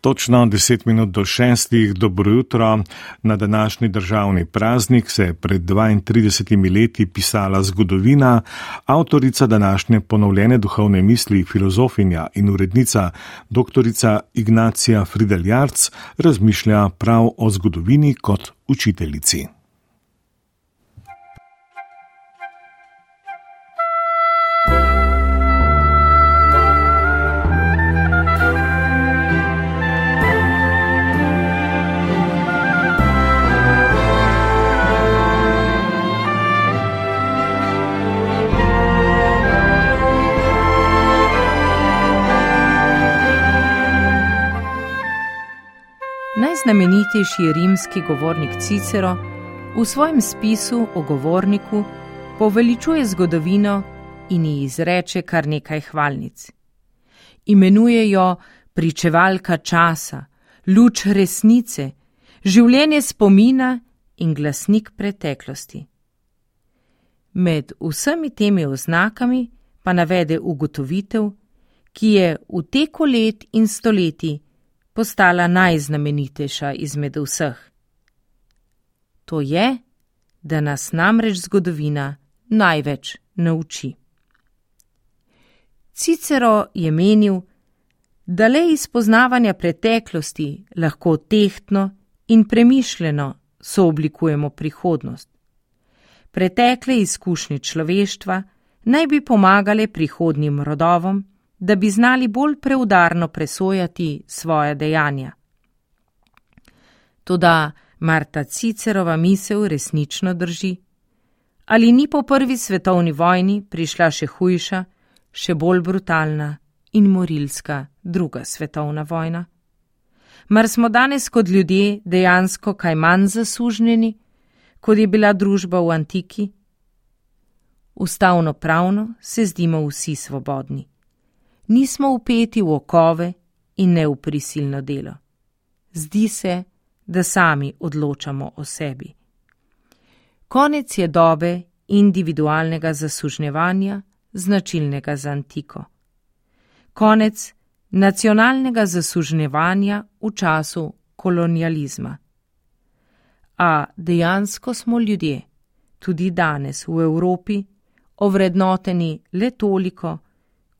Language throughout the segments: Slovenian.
Točno 10 minut do 6. dobro jutro. Na današnji državni praznik se je pred 32 leti pisala zgodovina. Avtorica današnje ponovljene duhovne misli, filozofinja in urednica dr. Ignacija Frideljarc razmišlja prav o zgodovini kot učiteljici. Najznamenitejši rimski govornik Cicero v svojem spisu o govorniku poveličuje zgodovino in ji izreče kar nekaj hvalnic. Imenuje jo pričevalka časa, luč resnice, življenje spomina in glasnik preteklosti. Med vsemi temi oznakami pa navede ugotovitev, ki je v teku let in stoletij postala najznamenitejša izmed vseh. To je, da nas namreč zgodovina največ nauči. Cicero je menil, da le iz poznavanja preteklosti lahko tehtno in premišljeno sooblikujemo prihodnost. Pretekle izkušnje človeštva naj bi pomagale prihodnjim rodovom, da bi znali bolj preudarno presojati svoje dejanja. Toda Marta Cicerova misel resnično drži. Ali ni po prvi svetovni vojni prišla še hujša, še bolj brutalna in morilska druga svetovna vojna? Mar smo danes kot ljudje dejansko kaj manj zasužnjeni, kot je bila družba v antiki? Ustavno pravno se zdimo vsi svobodni nismo upeti v okove in ne v prisilno delo. Zdi se, da sami odločamo o sebi. Konec je dobe individualnega zasužnjevanja, značilnega za antiko. Konec nacionalnega zasužnjevanja v času kolonializma. A dejansko smo ljudje, tudi danes v Evropi, ovrednoteni le toliko,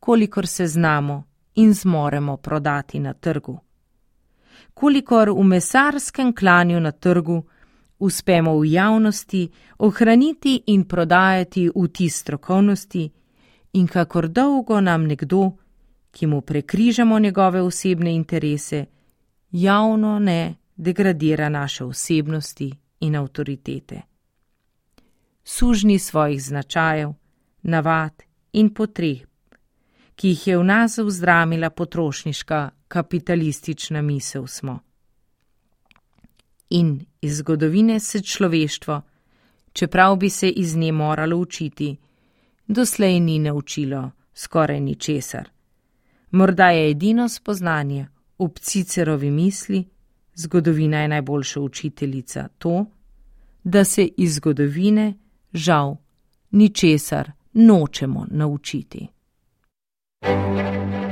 kolikor se znamo in zmoremo prodati na trgu. Kolikor v mesarskem klanju na trgu uspemo v javnosti ohraniti in prodajati vtis strokovnosti, in kakor dolgo nam nekdo, ki mu prekrižamo njegove osebne interese, javno ne degradira naše osebnosti in avtoritete. Sužni svojih značajev, navad in potreb ki jih je v nas vzdramila potrošniška kapitalistična misel smo. In iz zgodovine se človeštvo, čeprav bi se iz nje moralo učiti, doslej ni naučilo skoraj ničesar. Morda je edino spoznanje v Cicerovi misli, zgodovina je najboljša učiteljica, to, da se iz zgodovine žal ničesar nočemo naučiti. Música